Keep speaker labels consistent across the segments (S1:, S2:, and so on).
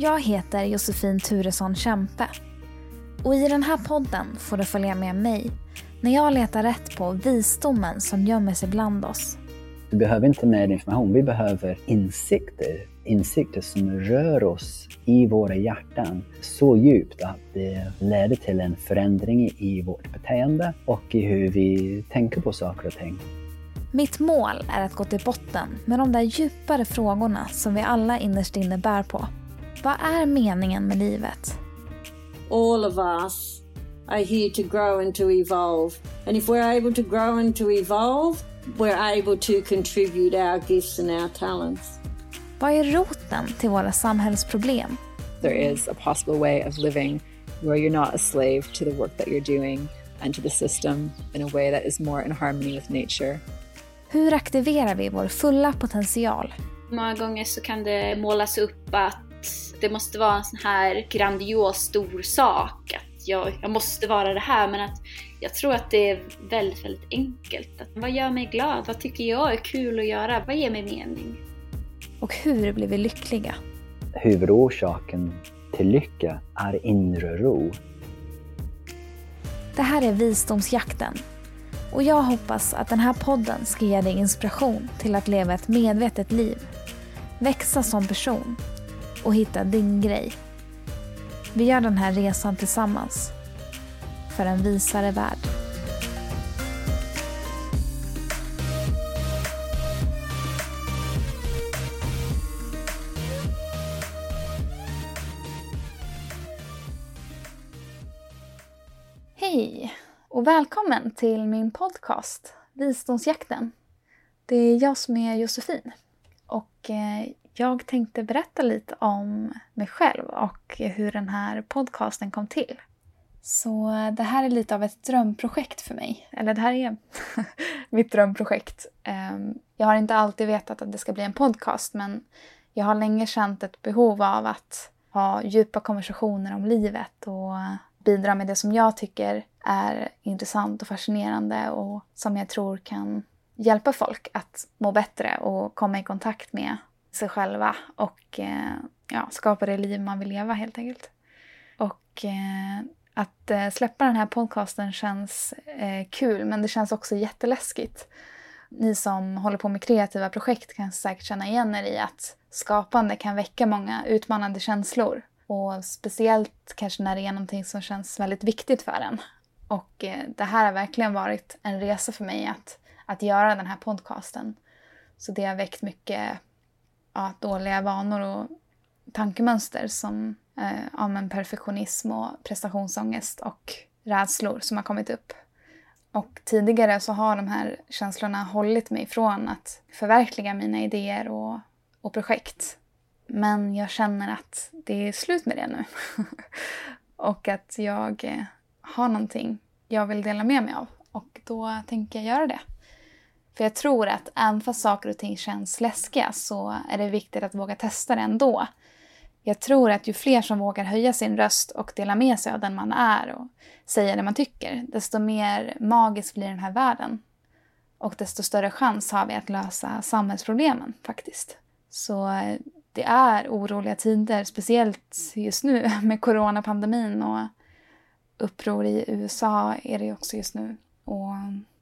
S1: Jag heter Josefin Turesson Kämpe. Och i den här podden får du följa med mig när jag letar rätt på visdomen som gömmer sig bland oss.
S2: Vi behöver inte mer information, vi behöver insikter. Insikter som rör oss i våra hjärtan så djupt att det leder till en förändring i vårt beteende och i hur vi tänker på saker och ting.
S1: Mitt mål är att gå till botten med de där djupare frågorna som vi alla innerst inne bär på. Vad är meningen med livet?
S3: all of us are here to grow and to evolve. And if we're able to grow and to evolve, we're able to contribute our gifts and our talents.
S1: Vad är roten till våra samhällsproblem?
S4: There is a possible way of living where you're not a slave to the work that you're doing and to the system in a way that is more in harmony with nature.
S1: Hur aktiverar vi vår fulla potential?
S5: Många gånger så kan det målas upp att det måste vara en sån här grandios stor sak. Att jag, jag måste vara det här. Men att jag tror att det är väldigt, väldigt enkelt. Att, vad gör mig glad? Vad tycker jag är kul att göra? Vad ger mig mening?
S1: Och hur blir vi lyckliga?
S2: Huvudorsaken till lycka är inre ro.
S1: Det här är Visdomsjakten. Och jag hoppas att den här podden ska ge dig inspiration till att leva ett medvetet liv. Växa som person och hitta din grej. Vi gör den här resan tillsammans. För en visare värld. Hej och välkommen till min podcast Visdomsjakten. Det är jag som är Josefin och eh, jag tänkte berätta lite om mig själv och hur den här podcasten kom till. Så det här är lite av ett drömprojekt för mig. Eller det här är mitt drömprojekt. Ehm, jag har inte alltid vetat att det ska bli en podcast men jag har länge känt ett behov av att ha djupa konversationer om livet och bidra med det som jag tycker är intressant och fascinerande och som jag tror kan hjälpa folk att må bättre och komma i kontakt med sig själva och eh, ja, skapa det liv man vill leva helt enkelt. Och eh, att eh, släppa den här podcasten känns kul men det känns också jätteläskigt. Ni som håller på med kreativa projekt kan säkert känna igen er i att skapande kan väcka många utmanande känslor. Och speciellt kanske när det är någonting som känns väldigt viktigt för en. Och det här har verkligen varit en resa för mig att, att göra den här podcasten. Så det har väckt mycket ja, dåliga vanor och tankemönster som eh, ja, men perfektionism och prestationsångest och rädslor som har kommit upp. Och tidigare så har de här känslorna hållit mig från att förverkliga mina idéer och, och projekt. Men jag känner att det är slut med det nu. och att jag eh, har någonting jag vill dela med mig av. Och då tänker jag göra det. För jag tror att även fast saker och ting känns läskiga så är det viktigt att våga testa det ändå. Jag tror att ju fler som vågar höja sin röst och dela med sig av den man är och säga det man tycker, desto mer magisk blir den här världen. Och desto större chans har vi att lösa samhällsproblemen faktiskt. Så eh, det är oroliga tider, speciellt just nu med coronapandemin och uppror i USA är det också just nu. Och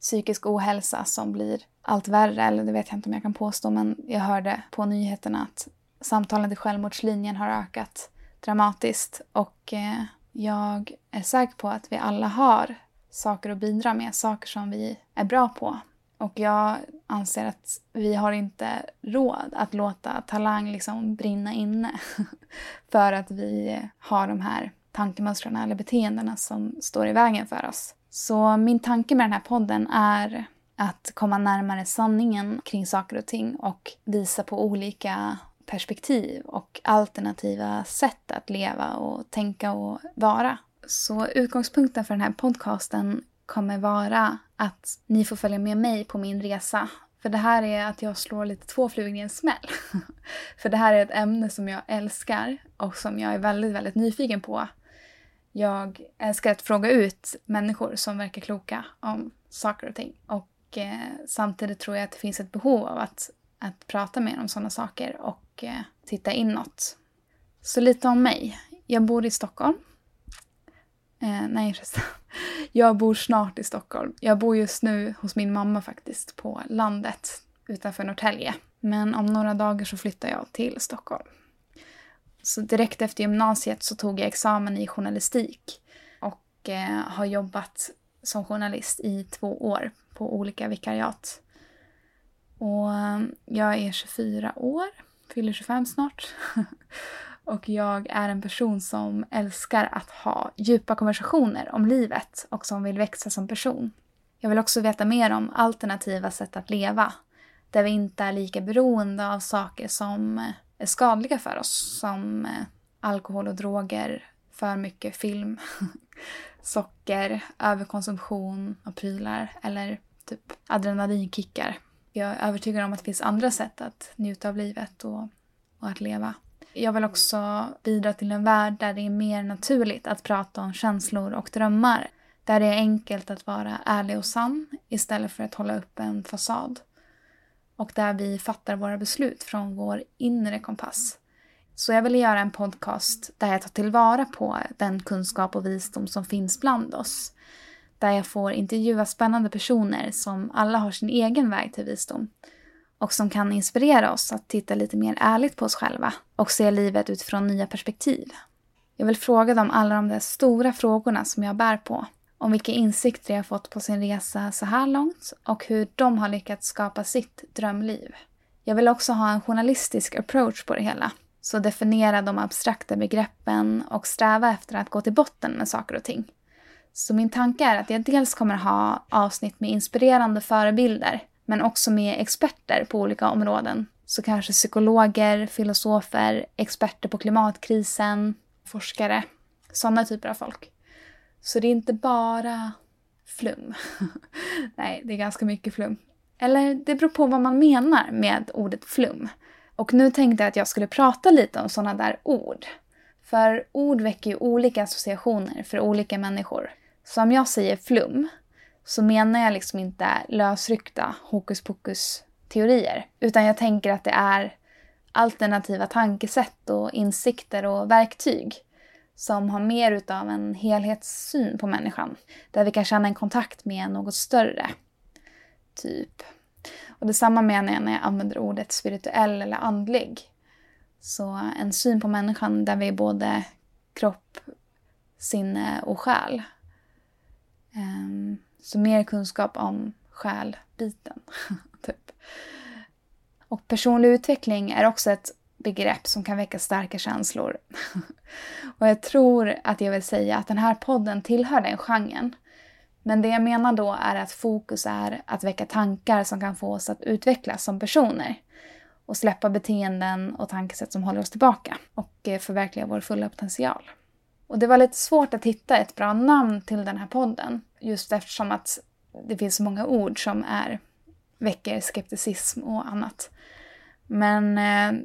S1: psykisk ohälsa som blir allt värre, eller det vet jag inte om jag kan påstå, men jag hörde på nyheterna att samtalen till självmordslinjen har ökat dramatiskt och eh, jag är säker på att vi alla har saker att bidra med, saker som vi är bra på. Och jag anser att vi har inte råd att låta talang liksom brinna inne för att vi har de här tankemönstren eller beteendena som står i vägen för oss. Så min tanke med den här podden är att komma närmare sanningen kring saker och ting och visa på olika perspektiv och alternativa sätt att leva och tänka och vara. Så utgångspunkten för den här podcasten kommer vara att ni får följa med mig på min resa. För det här är att jag slår lite två flugor i en smäll. för det här är ett ämne som jag älskar och som jag är väldigt, väldigt nyfiken på jag älskar att fråga ut människor som verkar kloka om saker och ting. Och eh, samtidigt tror jag att det finns ett behov av att, att prata mer om sådana saker och eh, titta inåt. Så lite om mig. Jag bor i Stockholm. Eh, nej förresten. Jag bor snart i Stockholm. Jag bor just nu hos min mamma faktiskt på landet utanför Norrtälje. Men om några dagar så flyttar jag till Stockholm. Så direkt efter gymnasiet så tog jag examen i journalistik och eh, har jobbat som journalist i två år på olika vikariat. Och eh, jag är 24 år, fyller 25 snart. och jag är en person som älskar att ha djupa konversationer om livet och som vill växa som person. Jag vill också veta mer om alternativa sätt att leva där vi inte är lika beroende av saker som eh, är skadliga för oss som eh, alkohol och droger, för mycket film, socker, överkonsumtion av prylar eller typ adrenalinkickar. Jag är övertygad om att det finns andra sätt att njuta av livet och, och att leva. Jag vill också bidra till en värld där det är mer naturligt att prata om känslor och drömmar. Där det är enkelt att vara ärlig och sann istället för att hålla upp en fasad och där vi fattar våra beslut från vår inre kompass. Så jag ville göra en podcast där jag tar tillvara på den kunskap och visdom som finns bland oss. Där jag får intervjua spännande personer som alla har sin egen väg till visdom. Och som kan inspirera oss att titta lite mer ärligt på oss själva och se livet utifrån nya perspektiv. Jag vill fråga dem alla de där stora frågorna som jag bär på om vilka insikter jag fått på sin resa så här långt och hur de har lyckats skapa sitt drömliv. Jag vill också ha en journalistisk approach på det hela. Så definiera de abstrakta begreppen och sträva efter att gå till botten med saker och ting. Så min tanke är att jag dels kommer ha avsnitt med inspirerande förebilder men också med experter på olika områden. Så kanske psykologer, filosofer, experter på klimatkrisen, forskare. Sådana typer av folk. Så det är inte bara flum. Nej, det är ganska mycket flum. Eller det beror på vad man menar med ordet flum. Och nu tänkte jag att jag skulle prata lite om sådana där ord. För ord väcker ju olika associationer för olika människor. Så om jag säger flum så menar jag liksom inte lösryckta hokus pokus teorier. Utan jag tänker att det är alternativa tankesätt och insikter och verktyg som har mer utav en helhetssyn på människan. Där vi kan känna en kontakt med något större. Typ. Och detsamma menar jag när jag använder ordet spirituell eller andlig. Så en syn på människan där vi är både kropp, sinne och själ. Um, så mer kunskap om själbiten. typ. Och personlig utveckling är också ett begrepp som kan väcka starka känslor. och jag tror att jag vill säga att den här podden tillhör den genren. Men det jag menar då är att fokus är att väcka tankar som kan få oss att utvecklas som personer. Och släppa beteenden och tankesätt som håller oss tillbaka. Och eh, förverkliga vår fulla potential. Och det var lite svårt att hitta ett bra namn till den här podden. Just eftersom att det finns så många ord som är, väcker skepticism och annat. Men eh,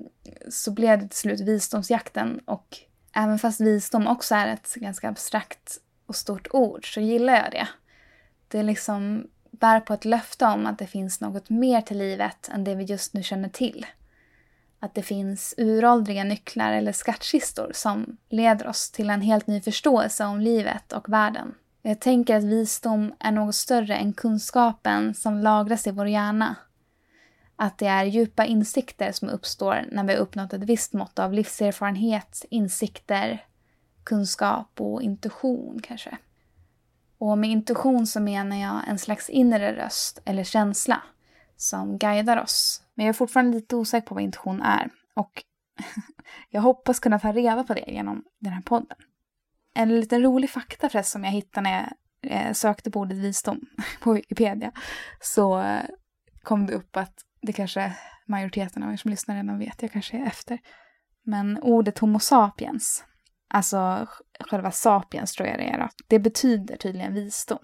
S1: så blev det till slut visdomsjakten och även fast visdom också är ett ganska abstrakt och stort ord så gillar jag det. Det liksom bär på ett löfte om att det finns något mer till livet än det vi just nu känner till. Att det finns uråldriga nycklar eller skattkistor som leder oss till en helt ny förståelse om livet och världen. Jag tänker att visdom är något större än kunskapen som lagras i vår hjärna att det är djupa insikter som uppstår när vi har uppnått ett visst mått av livserfarenhet, insikter, kunskap och intuition kanske. Och med intuition så menar jag en slags inre röst eller känsla som guidar oss. Men jag är fortfarande lite osäker på vad intuition är och jag hoppas kunna ta reda på det genom den här podden. En liten rolig fakta förresten som jag hittade när jag eh, sökte på ordet visdom på Wikipedia så kom det upp att det kanske majoriteten av er som lyssnar redan vet, jag kanske är efter. Men ordet Homo sapiens, alltså själva sapiens tror jag det är då, det betyder tydligen visdom.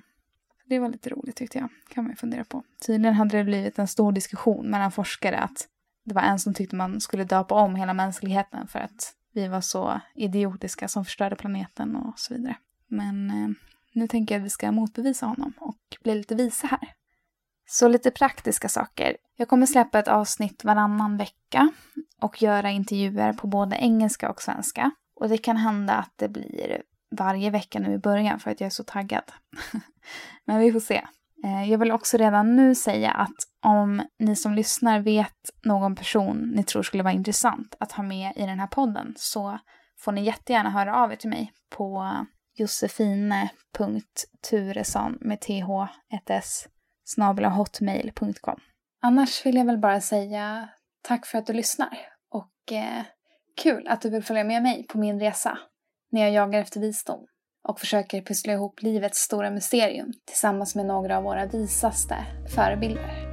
S1: Det var lite roligt tyckte jag, kan man ju fundera på. Tydligen hade det blivit en stor diskussion mellan forskare att det var en som tyckte man skulle döpa om hela mänskligheten för att vi var så idiotiska som förstörde planeten och så vidare. Men eh, nu tänker jag att vi ska motbevisa honom och bli lite visa här. Så lite praktiska saker. Jag kommer släppa ett avsnitt varannan vecka och göra intervjuer på både engelska och svenska. Och det kan hända att det blir varje vecka nu i början för att jag är så taggad. Men vi får se. Eh, jag vill också redan nu säga att om ni som lyssnar vet någon person ni tror skulle vara intressant att ha med i den här podden så får ni jättegärna höra av er till mig på josefine.turesson med th, 1s hotmail.com. Annars vill jag väl bara säga tack för att du lyssnar och eh, kul att du vill följa med mig på min resa när jag jagar efter visdom och försöker pussla ihop livets stora mysterium tillsammans med några av våra visaste förebilder.